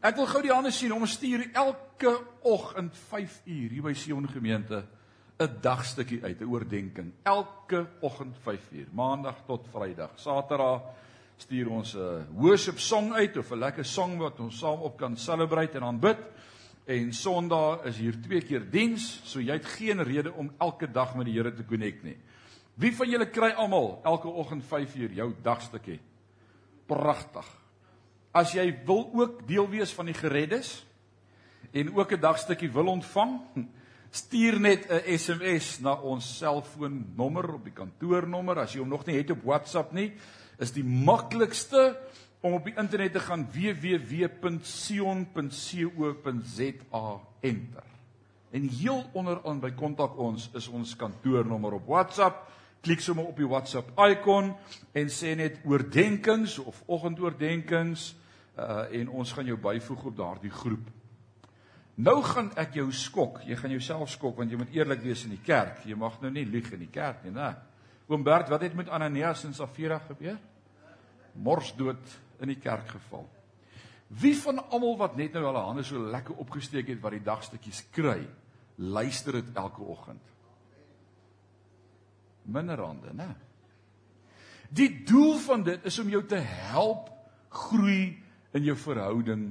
Ek wil gou die hande sien om stuur elke oggend 5 uur hier by Sion gemeente 'n dagstukkie uit, 'n oordeenking. Elke oggend 5 uur, maandag tot Vrydag. Saterdag stuur ons 'n worship song uit of 'n lekker song wat ons saam op kan celebrate en aanbid. En Sondag is hier twee keer diens, so jy het geen rede om elke dag met die Here te connect nie. Wie van julle kry almal elke oggend 5 uur jou dagstukkie? Pragtig. As jy wil ook deel wees van die gereddes en ook 'n dagstukkie wil ontvang, stuur net 'n SMS na ons selfoonnommer op die kantoornommer as jy hom nog nie het op WhatsApp nie, is die maklikste om op die internet te gaan www.sion.co.za enter. En heel onderaan by kontak ons is ons kantoornommer op WhatsApp. Klik sommer op die WhatsApp icon en sê net oordenkings of oggendoordenkings uh en ons gaan jou byvoeg op daardie groep. Nou gaan ek jou skok. Jy gaan jouself skok want jy moet eerlik wees in die kerk. Jy mag nou nie lieg in die kerk nie, né? Oom Bert, wat het met Ananias en Safira gebeur? Mors dood in die kerk geval. Wie van almal wat net nou hulle hande so lekker opgesteek het wat die dagstukkies kry, luister dit elke oggend? Minder hande, né? Die doel van dit is om jou te help groei in jou verhouding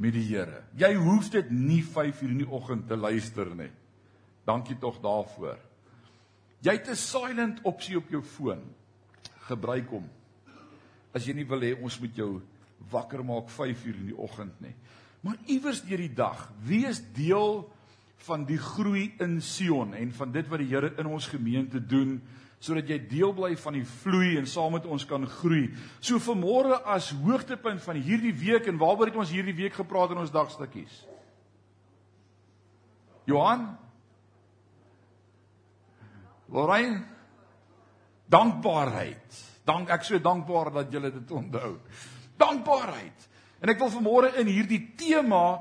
met die Here. Jy hoef dit nie 5 uur in die oggend te luister nie. Dankie tog daarvoor. Jy het 'n silent opsie op jou foon. Gebruik hom. As jy nie wil hê ons moet jou wakker maak 5 uur in die oggend nie. Maar iewers deur die dag, wees deel van die groei in Sion en van dit wat die Here in ons gemeente doen sodat jy deel bly van die vloei en saam met ons kan groei. So vanmôre as hoogtepunt van hierdie week en waaroor het ons hierdie week gepraat in ons dagstukkies? Johan Lorraine dankbaarheid. Dank ek so dankbaar dat julle dit onthou. Dankbaarheid. En ek wil vanmôre in hierdie tema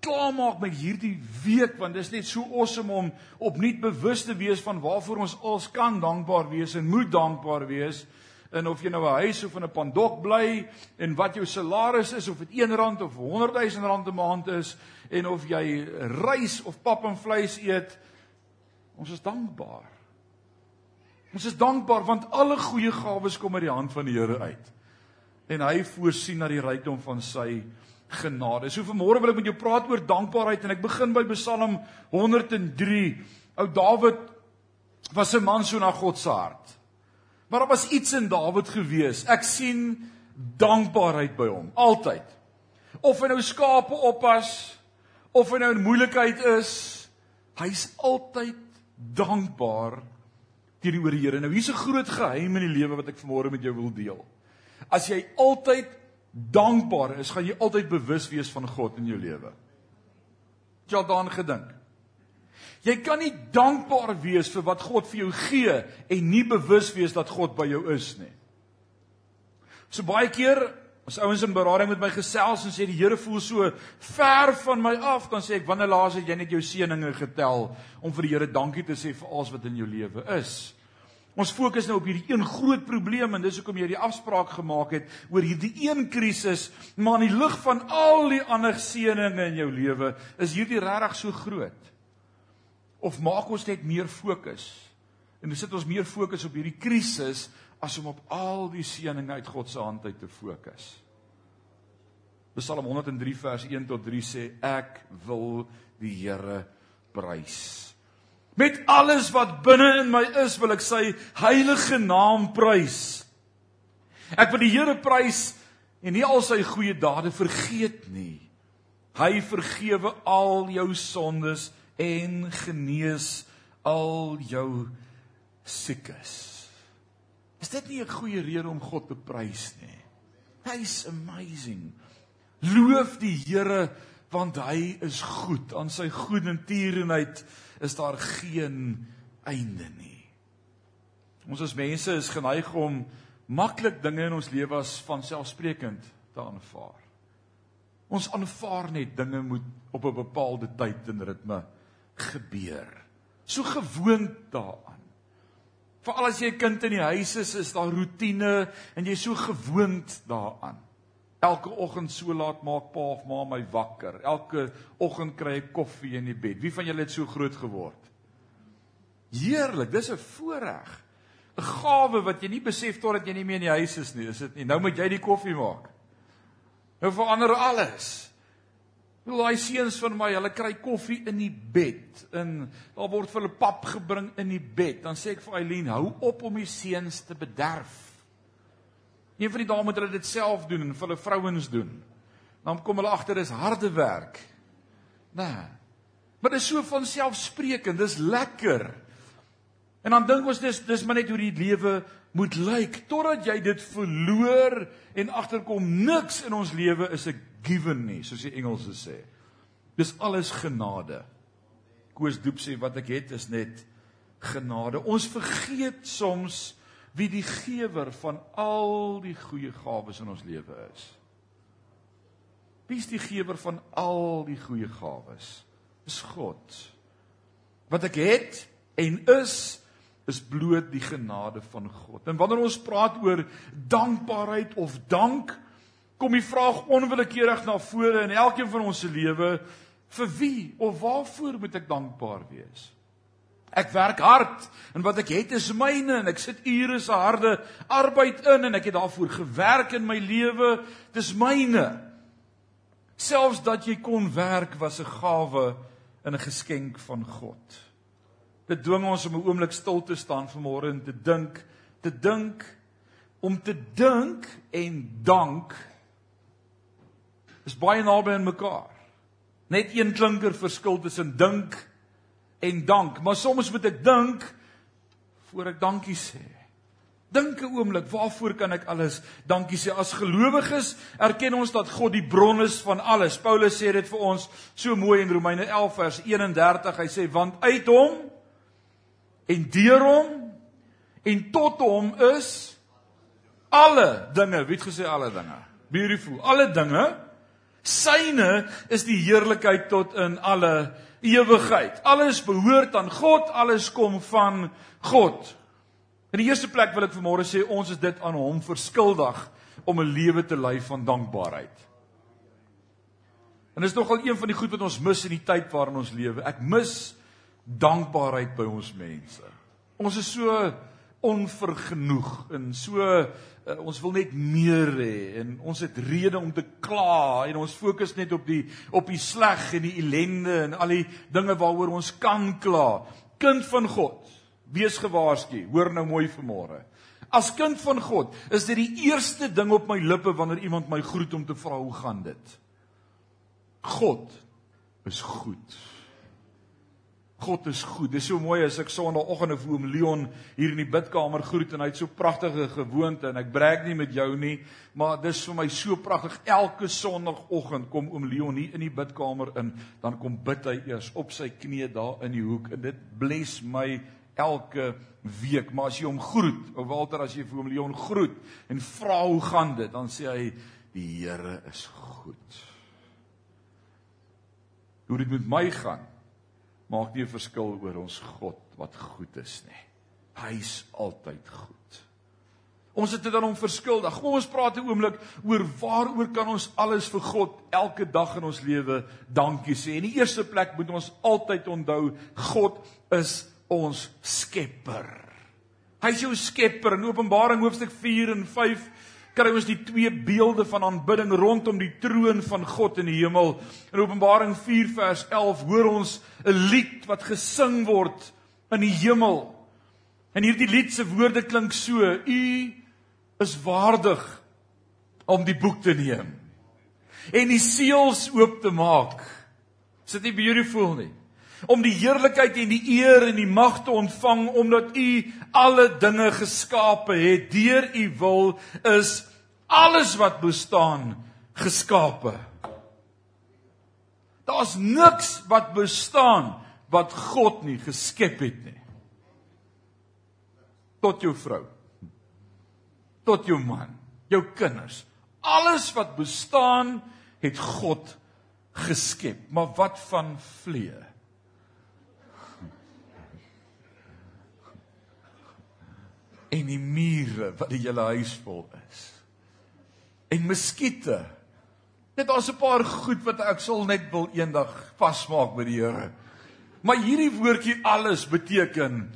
klaarmaak met hierdie week want dit is net so awesome om opnuut bewus te wees van waarvoor ons als kan dankbaar wees en moet dankbaar wees. En of jy nou 'n huis of in 'n pandok bly en wat jou salaris is of dit R1 of R100 000 'n maand is en of jy rys of pap en vleis eet ons is dankbaar. Ons is dankbaar want alle goeie gawes kom uit die hand van die Here uit. En hy voorsien na die rykdom van sy genade. So vanmôre wil ek met jou praat oor dankbaarheid en ek begin by Psalm 103. Ou Dawid was 'n man so na God se hart. Maar daar was iets in Dawid gewees. Ek sien dankbaarheid by hom altyd. Of hy nou skape oppas of hy nou in moeilikheid is, hy's altyd dankbaar teenoor die Here. Nou hier's 'n groot geheim in die lewe wat ek vanmôre met jou wil deel. As jy altyd dankbaar is, gaan jy altyd bewus wees van God in jou lewe. Het jy al daaraan gedink? Jy kan nie dankbaar wees vir wat God vir jou gee en nie bewus wees dat God by jou is nie. So baie keer as ouens in berading met my gesels en sê die Here voel so ver van my af, dan sê ek wanneer laas het jy net jou seëninge getel om vir die Here dankie te sê vir alles wat in jou lewe is? Ons fokus nou op hierdie een groot probleem en dis hoekom jy die afspraak gemaak het oor hierdie een krisis, maar in die lig van al die ander seëninge in jou lewe, is hierdie regtig so groot. Of maak ons net meer fokus? En ons sit ons meer fokus op hierdie krisis as om op al die seëninge uit God se hand uit te fokus. Psalm 103 vers 1 tot 3 sê ek wil die Here prys. Met alles wat binne in my is, wil ek sy heilige naam prys. Ek wil die Here prys en nie al sy goeie dade vergeet nie. Hy vergewe al jou sondes en genees al jou siekes. Is dit nie 'n goeie rede om God te prys nie? Hy's amazing. Loof die Here want hy is goed. Aan sy goedertierenheid is daar geen einde nie. Ons as mense is geneig om maklik dinge in ons lewe as vanselfsprekend te aanvaar. Ons aanvaar net dinge moet op 'n bepaalde tyd en ritme gebeur. So gewoond daaraan. Veral as jy 'n kind in die huis is, is daar rotine en jy so gewoond daaraan. Elke oggend so laat maak pa of ma my wakker. Elke oggend kry ek koffie in die bed. Wie van julle het so groot geword? Heerlik, dis 'n voorreg. 'n Gawe wat jy nie besef totdat jy nie meer in die huis is nie, is dit nie? Nou moet jy die koffie maak. Nou verander alles. Hoe daai seuns van my, hulle kry koffie in die bed. In daar word vir hulle pap gebring in die bed. Dan sê ek vir Eileen, hou op om die seuns te bederf. Een van die dames moet hulle dit self doen en vir hulle vrouens doen. Dan kom hulle agter dis harde werk. Nee. Maar dit is so van selfsprekend, dis lekker. En dan dink ons dis dis maar net hoe die lewe moet lyk totdat jy dit verloor en agterkom niks in ons lewe is 'n given nie, soos die Engelse sê. Dis alles genade. Koos Doep sê wat ek het is net genade. Ons vergeet soms wie die gewer van al die goeie gawes in ons lewe is. Wie is die gewer van al die goeie gawes? Dis God. Wat ek het en is is bloot die genade van God. En wanneer ons praat oor dankbaarheid of dank, kom die vraag onwillekeurig na vore in elkeen van ons se lewe, vir wie of waarvoor moet ek dankbaar wees? Ek werk hard en wat ek het is myne en ek sit ure se harde arbeid in en ek het daarvoor gewerk in my lewe, dis myne. Selfs dat jy kon werk was 'n gawe en 'n geskenk van God. Dit dwing ons om 'n oomblik stil te staan vanmôre en te dink, te dink om te dink en dank is baie naby aan mekaar. Net een klinker verskil tussen dink en dank, maar soms moet ek dink voor ek dankie sê. Dink 'n oomblik, waarvoor kan ek alles dankie sê? As gelowiges erken ons dat God die bron is van alles. Paulus sê dit vir ons so mooi in Romeine 11 vers 31. Hy sê want uit hom en deur hom en tot hom is alle dinge. Wie het gesê alle dinge? Beautiful. Alle dinge. Syne is die heerlikheid tot in alle ewigheid. Alles behoort aan God, alles kom van God. In die eerste plek wil ek vanmôre sê ons is dit aan hom verskuldig om 'n lewe te lei van dankbaarheid. En dis nogal een van die goed wat ons mis in die tyd waarin ons lewe. Ek mis dankbaarheid by ons mense. Ons is so onvergenoeg en so uh, ons wil net meer hê en ons het rede om te kla en ons fokus net op die op die sleg en die ellende en al die dinge waaroor ons kan kla. Kind van God, wees gewaarsku. Hoor nou mooi vanmôre. As kind van God, is dit die eerste ding op my lippe wanneer iemand my groet om te vra hoe gaan dit? God is goed. God is goed. Dis so mooi as ek Sondagoggend vir oom Leon hier in die bidkamer groet en hy het so pragtige gewoonte en ek breek nie met jou nie, maar dis vir my so pragtig. Elke Sondagoggend kom oom Leon hier in die bidkamer in, dan kom bid hy eers op sy knie daar in die hoek en dit bless my elke week. Maar as jy hom groet, ou Walter, as jy vir oom Leon groet en vra hoe gaan dit, dan sê hy die Here is goed. Hoe dit met my gaan? Maak nie 'n verskil oor ons God wat goed is nie. Hy's altyd goed. Ons het dit aan hom verskuldig. Kom ons praat 'n oomblik oor waaroor kan ons alles vir God elke dag in ons lewe dankie sê. In die eerste plek moet ons altyd onthou God is ons skepper. Hy's jou skepper. In Openbaring hoofstuk 4 en 5 kry ons die twee beelde van aanbidding rondom die troon van God in die hemel. In Openbaring 4 vers 11 hoor ons 'n lied wat gesing word in die hemel. En hierdie lied se woorde klink so: U is waardig om die boek te neem en die seels oop te maak. Is dit nie beautiful nie? Om die heerlikheid en die eer en die mag te ontvang omdat u alle dinge geskape het. Deur u wil is alles wat bestaan geskape. Daar's niks wat bestaan wat God nie geskep het nie. Tot jou vrou. Tot jou man, jou kinders. Alles wat bestaan het God geskep. Maar wat van vlee? En die mure wat die hele huis vol is en muskiete Net daar's 'n paar goed wat ek sal net wil eendag vasmaak by die Here. Maar hierdie woordjie alles beteken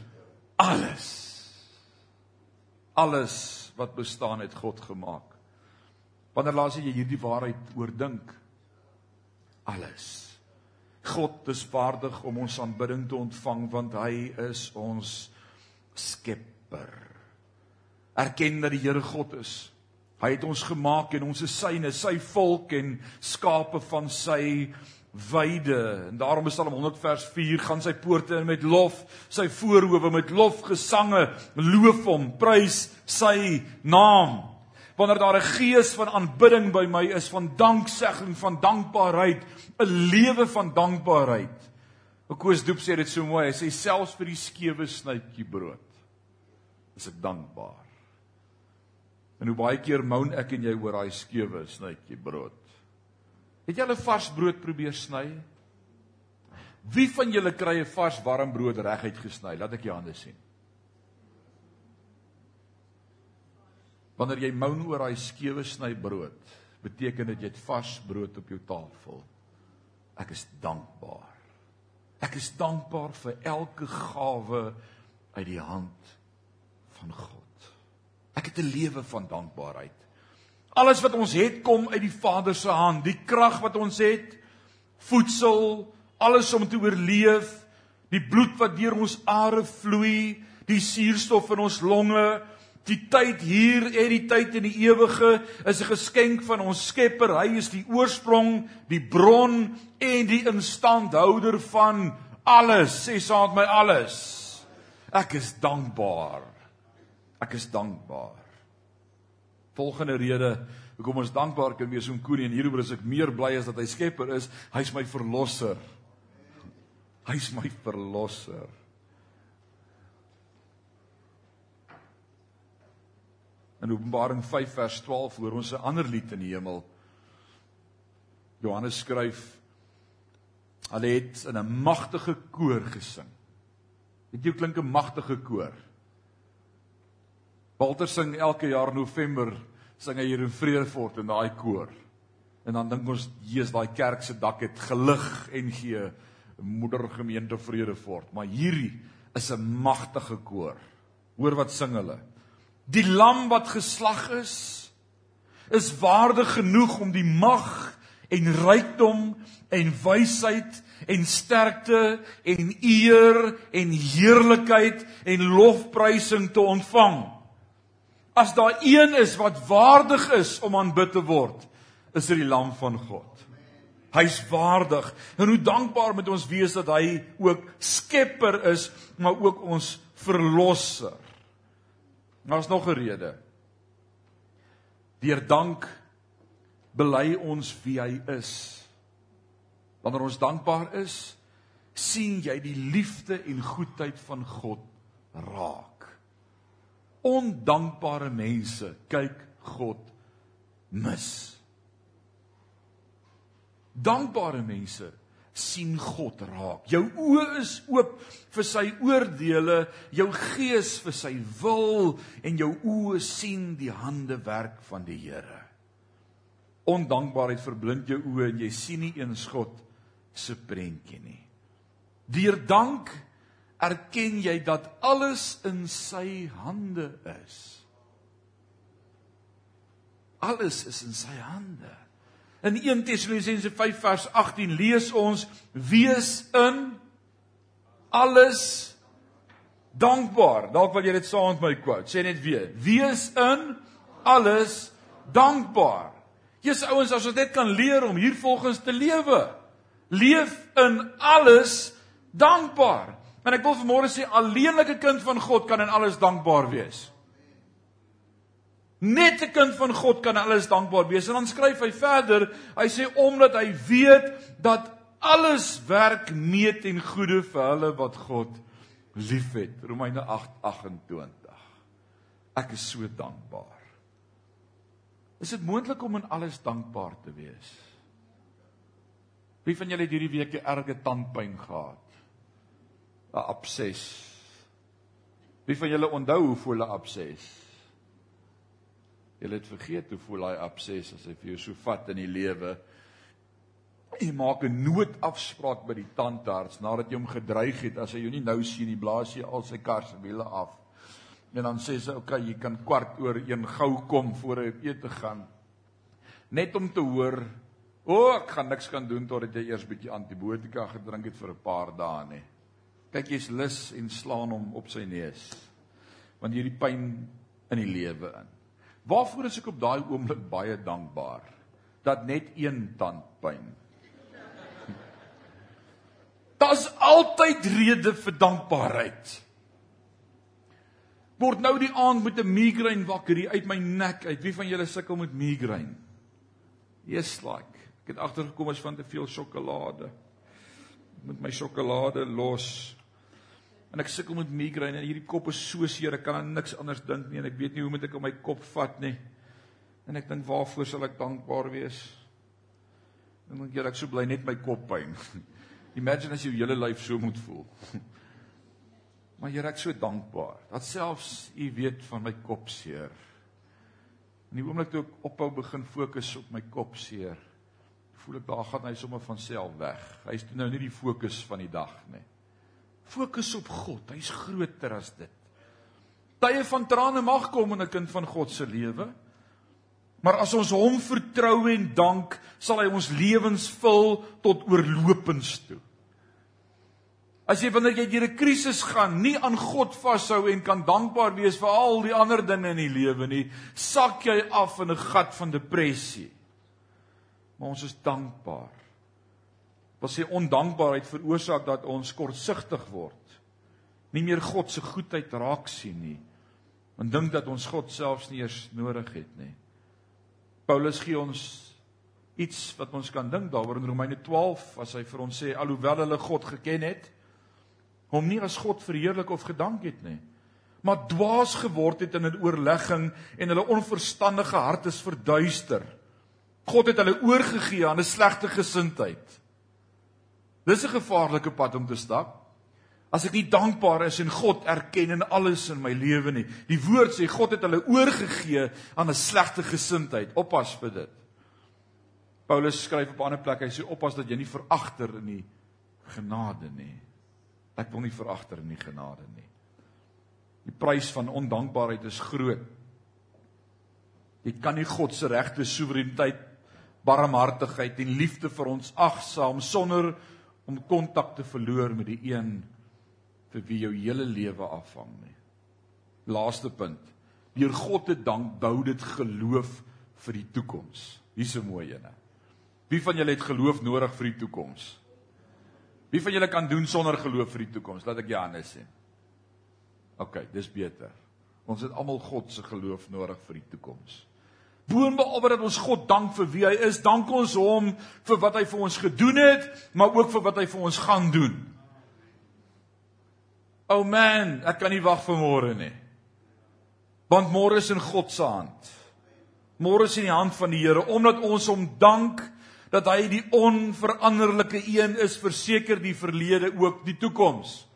alles. Alles wat bestaan het God gemaak. Wanneer laas jy hierdie waarheid oordink? Alles. God is vaardig om ons aanbidding te ontvang want hy is ons skepper. Erken dat die Here God is. Hy het ons gemaak en ons is syne, sy volk en skape van sy weide. En daarom is Psalm 100 vers 4 gaan sy poorte in met lof, sy voorhoewe met lofgesange, loof hom, prys sy naam wanneer daar 'n gees van aanbidding by my is, van danksegging, van dankbaarheid, 'n lewe van dankbaarheid. Koos Doep sê dit so mooi, hy sê selfs vir die skewe snytjie brood is ek dankbaar. En hoe baie keer moan ek en jy oor daai skewe snytjie brood. Het jy al 'n vars brood probeer sny? Wie van julle kry 'n vars warm brood reguit gesny? Laat ek jou hande sien. Wanneer jy moan oor daai skewe sny brood, beteken dit jy het vars brood op jou tafel. Ek is dankbaar. Ek is dankbaar vir elke gawe uit die hand van God. Ek het 'n lewe van dankbaarheid. Alles wat ons het kom uit die Vader se hand. Die krag wat ons het, voedsel, alles om te oorleef, die bloed wat deur ons are vloei, die suurstof in ons longe, Die tyd hier en die tyd in die ewige is 'n geskenk van ons Skepper. Hy is die oorsprong, die bron en die instandhouder van alles. Sê saam met my alles. Ek is dankbaar. Ek is dankbaar. Volgende rede hoekom ons dankbaar kan wees om Koenie en hieroor is ek meer bly as dat hy Skepper is. Hy's my verlosser. Hy's my verlosser. In Openbaring 5 vers 12 hoor ons 'n ander lied in die hemel. Johannes skryf hulle het in 'n magtige koor gesing. Weet jy hoe klink 'n magtige koor? Walter sing elke jaar November sing hy hier in Vredefort in daai koor. En dan dink ons, Jesus, daai kerk se dak het gelig en gee moedergemeente Vredefort, maar hierdie is 'n magtige koor. Hoor wat sing hulle? Die lam wat geslag is, is waardig genoeg om die mag en rykdom en wysheid en sterkte en eer en heerlikheid en lofprysing te ontvang. As daar een is wat waardig is om aanbid te word, is dit die lam van God. Hy's waardig. En hoe dankbaar moet ons wees dat hy ook skepper is, maar ook ons verlosser. Daar's nog 'n rede. Deur dank bely ons wie hy is. Wanneer ons dankbaar is, sien jy die liefde en goedheid van God raak. Ondankbare mense kyk God mis. Dankbare mense sien God raak. Jou oë is oop vir sy oordeele, jou gees vir sy wil en jou oë sien die hande werk van die Here. Ondankbaarheid verblind jou oë en jy sien nie eens God se prentjie nie. Deur dank erken jy dat alles in sy hande is. Alles is in sy hande. In 1 Tessalonisense 5 vers 18 lees ons: "Wees in alles dankbaar." Dalk wil jy dit saam met my quote. Sê net weer: "Wees in alles dankbaar." Jesus ouens, as ons net kan leer om hier volgens te lewe. Leef in alles dankbaar. En ek wil vanmôre sê alleenlike kind van God kan in alles dankbaar wees. Net 'n kind van God kan alles dankbaar wees. En dan skryf hy verder, hy sê omdat hy weet dat alles werk mee ten goeie vir hulle wat God liefhet. Romeine 8:28. Ek is so dankbaar. Is dit moontlik om in alles dankbaar te wees? Wie van julle het hierdie week 'n erge tandpyn gehad? 'n Abses. Wie van julle onthou hoe voel 'n abses? Jy het vergeet hoe voel daai abses as hy vir jou so vat in die lewe Jy maak 'n noodafspraak by die tandarts nadat jy hom gedreig het as hy jou nie nou sien nie, blaas jy al sy kar se wiele af. En dan sê sy, "Oké, okay, jy kan kwart oor 1 gou kom voor hy op ete gaan." Net om te hoor, "O, oh, ek gaan niks kan doen totdat jy eers bietjie antibiotika gedrink het vir 'n paar dae nie." Kyk, jy's lus en slaan hom op sy neus. Want jy het die pyn in die lewe in. Waarvoor is ek op daai oomblik baie dankbaar dat net een tand pyn Daar's altyd rede vir dankbaarheid. Word nou die aand met 'n migraine wakker hier uit my nek uit. Wie van julle sukkel met migraine? Yes like. Ek het agtergekom as van te veel sjokolade. Met my sjokolade los. En ek sukkel met migraine en hierdie kop is so seer, ek kan aan niks anders dink nie en ek weet nie hoe moet ek op my kop vat nie. En ek dink waarvoor sal ek dankbaar wees? En dan dink ek so bly net my kop pyn. Imagine as jou hele lyf so moet voel. Maar Here, ek so dankbaar dat selfs U weet van my kop seer. In die oomblik toe ek ophou begin fokus op my kop seer, voel ek daar gaan hy sommer van self weg. Hy's nou nie die fokus van die dag nie. Fokus op God. Hy's groter as dit. Tye van trane mag kom in 'n kind van God se lewe. Maar as ons hom vertrou en dank, sal hy ons lewens vul tot oorlopends toe. As jy wanneer jy deur 'n krisis gaan, nie aan God vashou en kan dankbaar wees vir al die ander dinge in die lewe nie, sak jy af in 'n gat van depressie. Maar ons is dankbaar. Wat sê ondankbaarheid veroorsaak dat ons kortsigtig word. Nie meer God se goedheid raak sien nie. En dink dat ons God selfs nie eers nodig het nie. Paulus gee ons iets wat ons kan dink daaroor in Romeine 12 as hy vir ons sê alhoewel hulle God geken het, hom nie as God verheerlik of gedank het nie maar dwaas geword het in 'n oorlegging en hulle onverstandige hart is verduister. God het hulle oorgegee aan 'n slegte gesindheid. Dis 'n gevaarlike pad om te stap. As ek nie dankbaar is en God erken in alles in my lewe nie. Die woord sê God het hulle oorgegee aan 'n slegte gesindheid. Oppas vir dit. Paulus skryf op 'n ander plek, hy sê oppas dat jy nie veragter in die genade nie. Ek wil nie veragter in die genade nie. Die prys van ondankbaarheid is groot. Jy kan nie God se regte soewereiniteit, barmhartigheid en liefde vir ons agsaam sonder om kontak te verloor met die een vir wie jou hele lewe afhang nie. Laaste punt. Deur God te dank bou dit geloof vir die toekoms. Hier's 'n mooi een. Wie van julle het geloof nodig vir die toekoms? Wie van julle kan doen sonder geloof vir die toekoms? Laat ek jou hande sien. OK, dis beter. Ons het almal God se geloof nodig vir die toekoms. Boonbehalwe dat ons God dank vir wie hy is, dank ons hom vir wat hy vir ons gedoen het, maar ook vir wat hy vir ons gaan doen. O oh man, ek kan nie wag vir môre nie. Want môre is in God se hand. Môre is in die hand van die Here omdat ons hom dank dat hy die onveranderlike een is verseker die verlede ook die toekoms.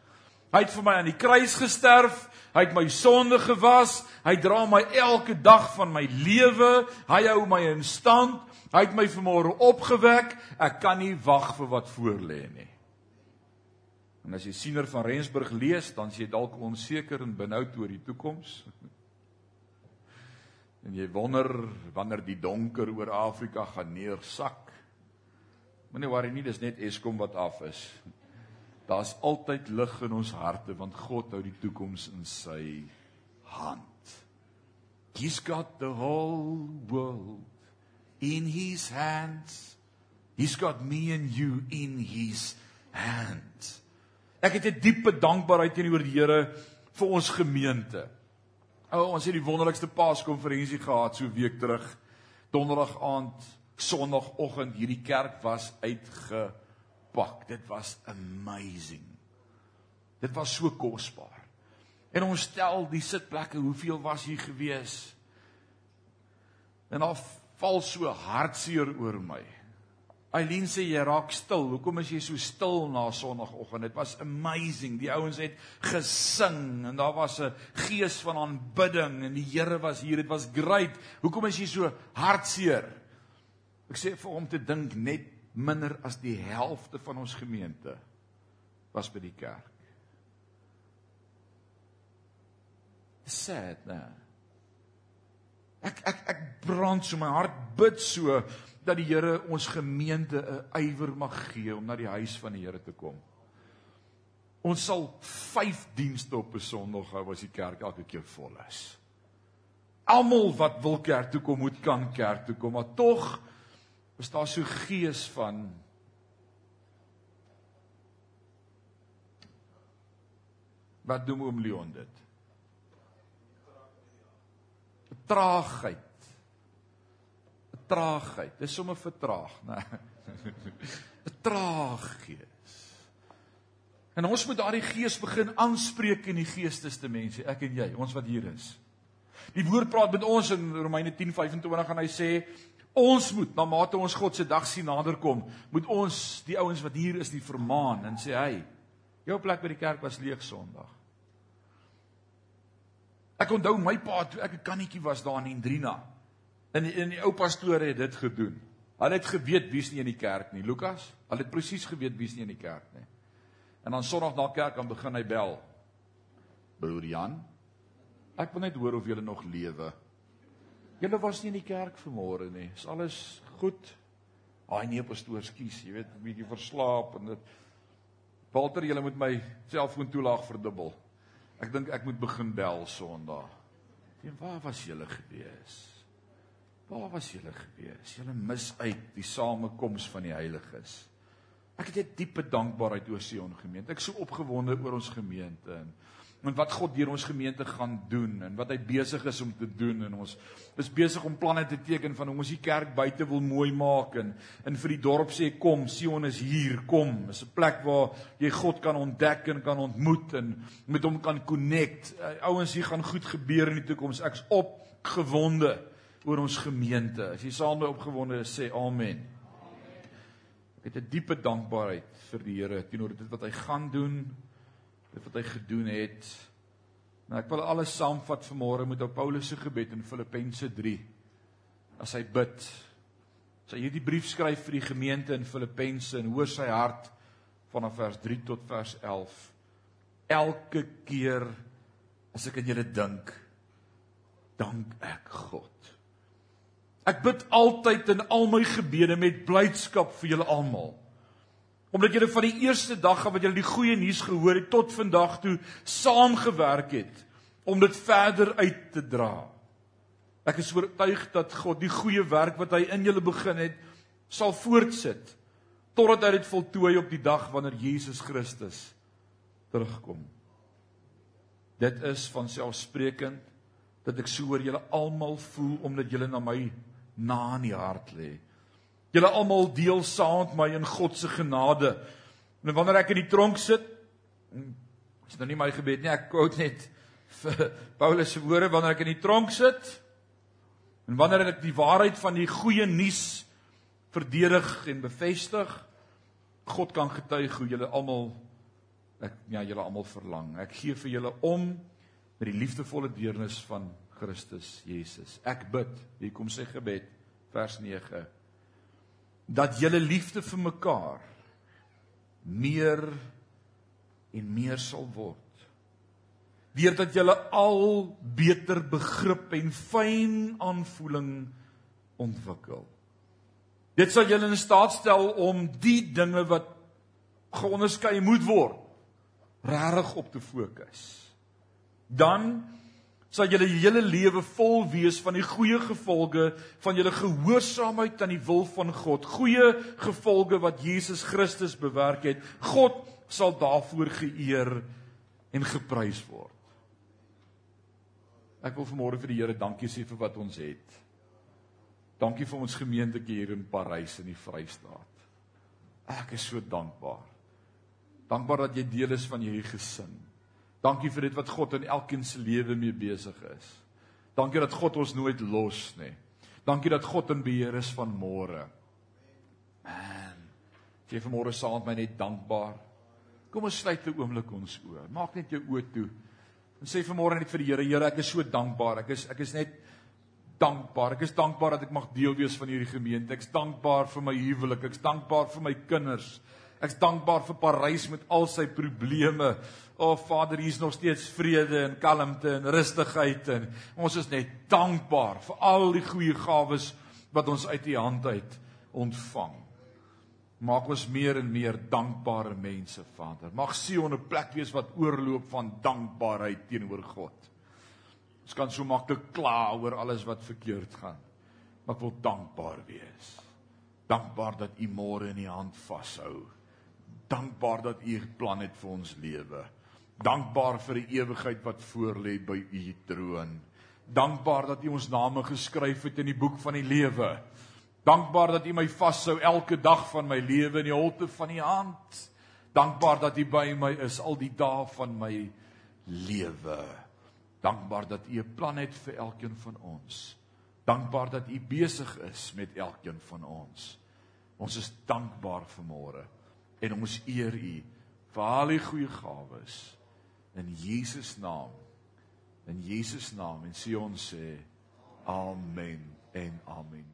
Hy het vir my aan die kruis gesterf, hy het my sonde gewas, hy dra my elke dag van my lewe, hy hou my in stand, hy het my vanmôre opgewek, ek kan nie wag vir wat voor lê nie. En as jy siener van Rensburg lees, dan sien jy dalk onseker en benoud oor die toekoms. En jy wonder wanneer die donker oor Afrika gaan neersak. Moenie worry nie, dis net Eskom wat af is. Daar's altyd lig in ons harte want God hou die toekoms in sy hand. He's got the whole world in his hands. He's got me and you in his hands. Ek het 'n diepe dankbaarheid teenoor die Here vir ons gemeente. O, oh, ons het die wonderlikste Paaskonferensie gehad so week terug. Donderdag aand Sondagoggend hierdie kerk was uitgepak. Dit was amazing. Dit was so kosbaar. En ons stel die sitplekke, hoeveel was hier gewees? En daar val so hartseer oor my. Eileen sê jy raak stil. Hoekom is jy so stil na Sondagoggend? Dit was amazing. Die ouens het gesing en daar was 'n gees van aanbidding en die Here was hier. Dit was great. Hoekom is jy so hartseer? Ek sê vir hom te dink net minder as die helfte van ons gemeente was by die kerk. Sad, né? Ek ek ek brand so my hart bid so dat die Here ons gemeente 'n ywer mag gee om na die huis van die Here te kom. Ons sal 5 dienste op 'n Sondag hou as die kerk elke keer vol is. Almal wat wil kerk toe kom, moet kan kerk toe kom, maar tog is daar so gees van Wat doen oom Leon dit? Traagheid. Traagheid. Dis sommer vertraag, né? 'n Traag gees. En ons moet daardie gees begin aanspreek in die geesteste mense, ek en jy, ons wat hier is. Die woord praat met ons in Romeine 10:25 en hy sê ons moet na mate ons God se dag sien naderkom, moet ons die ouens wat hier is, die vermaan en sê hy, jou plek by die kerk was leeg Sondag. Ek onthou my pa toe ek 'n kannetjie was daar in Hendrina. In die, in die ou pastoor het dit gedoen. Hulle het geweet wie's nie in die kerk nie. Lukas, hulle het presies geweet wie's nie in die kerk nie. En dan Sondag na kerk dan begin hy bel. Broer Jan, ek wil net hoor of jy nog lewe. Julle was nie in die kerk vanmôre nie. Is alles goed? Haai nee pastoor, skus, jy weet, 'n bietjie verslaap en dit Walter, jy moet my selfoon toelaag verdubbel. Ek dink ek moet begin bel Sondag. En waar was julle gewees? Waar was julle gewees? Julle mis uit die samekoms van die heiliges. Ek het 'n diepe dankbaarheid oor Sion gemeente. Ek is so opgewonde oor ons gemeente en en wat God deur ons gemeente gaan doen en wat hy besig is om te doen en ons is besig om planne te teken van hoe ons die kerk buite wil mooi maak en en vir die dorp sê kom Sion is hier kom. Is 'n plek waar jy God kan ontdek en kan ontmoet en met hom kan connect. Ouens hier gaan goed gebeur in die toekoms. Ek's opgewonde oor ons gemeente. As jy saam met opgewonde is sê amen. Ek het 'n diepe dankbaarheid vir die Here teenoor dit wat hy gaan doen dit wat hy gedoen het. Nou ek wil alles saamvat vanmôre met ou Paulus se gebed in Filippense 3. As hy bid, as hy hierdie brief skryf vir die gemeente in Filippense en hoor sy hart vanaf vers 3 tot vers 11. Elke keer as ek aan julle dink, dank ek God. Ek bid altyd in al my gebede met blydskap vir julle almal omdat julle van die eerste dag af wat julle die goeie nuus gehoor het tot vandag toe saamgewerk het om dit verder uit te dra. Ek is oortuig dat God die goeie werk wat hy in julle begin het, sal voortsit totdat hy dit voltooi op die dag wanneer Jesus Christus terugkom. Dit is van selfsprekend dat ek so oor julle almal voel omdat julle na my na in die hart lê. Julle almal deel saam met my in God se genade. En wanneer ek in die tronk sit, is nou nie my gebed nie, ek quote net vir Paulus se woorde wanneer ek in die tronk sit en wanneer ek die waarheid van die goeie nuus verdedig en bevestig, God kan getuig hoe julle almal ek ja, julle almal verlang. Ek gee vir julle om met die liefdevolle deernis van Christus Jesus. Ek bid, hier kom sy gebed, vers 9 dat julle liefde vir mekaar meer en meer sal word. Deurdat julle al beter begrip en fyn aanvoeling ontwikkel. Dit sal julle in staat stel om die dinge wat geonderskei moet word regtig op te fokus. Dan sal julle hele lewe vol wees van die goeie gevolge van julle gehoorsaamheid aan die wil van God. Goeie gevolge wat Jesus Christus bewerk het. God sal daarvoor geëer en geprys word. Ek wil vanmôre vir die Here dankie sê vir wat ons het. Dankie vir ons gemeentetjie hier in Parys in die Vrystaat. Ek is so dankbaar. Dankbaar dat jy deel is van hierdie gesin. Dankie vir dit wat God in elkeen se lewe mee besig is. Dankie dat God ons nooit los nie. Dankie dat God in beheer is van môre. Man. Jy vanmôre saam met my net dankbaar. Kom ons sluit 'n oomblik ons oë. Maak net jou oë toe. En sê vanmôre net vir die Here, Here, ek is so dankbaar. Ek is ek is net dankbaar. Ek is dankbaar dat ek mag deel wees van hierdie gemeente. Ek's dankbaar vir my huwelik. Ek's dankbaar vir my kinders. Ek's dankbaar vir Parys met al sy probleme. O oh, Vader, hier's nog steeds vrede en kalmte en rustigheid en ons is net dankbaar vir al die goeie gawes wat ons uit U hand uit ontvang. Maak ons meer en meer dankbare mense, Vader. Mag Sion 'n plek wees wat oorloop van dankbaarheid teenoor God. Ons kan so maklik kla oor alles wat verkeerd gaan. Maar ek wil dankbaar wees. Dankbaar dat U môre in U hand vashou. Dankbaar dat U 'n plan het vir ons lewe. Dankbaar vir die ewigheid wat voorlê by U troon. Dankbaar dat U ons name geskryf het in die boek van die lewe. Dankbaar dat U my vashou elke dag van my lewe in die holte van U hand. Dankbaar dat U by my is al die dae van my lewe. Dankbaar dat U 'n plan het vir elkeen van ons. Dankbaar dat U besig is met elkeen van ons. Ons is dankbaar vir môre en ons eer U vir al die goeie gawes in Jesus naam. In Jesus naam en sê ons sê amen en amen.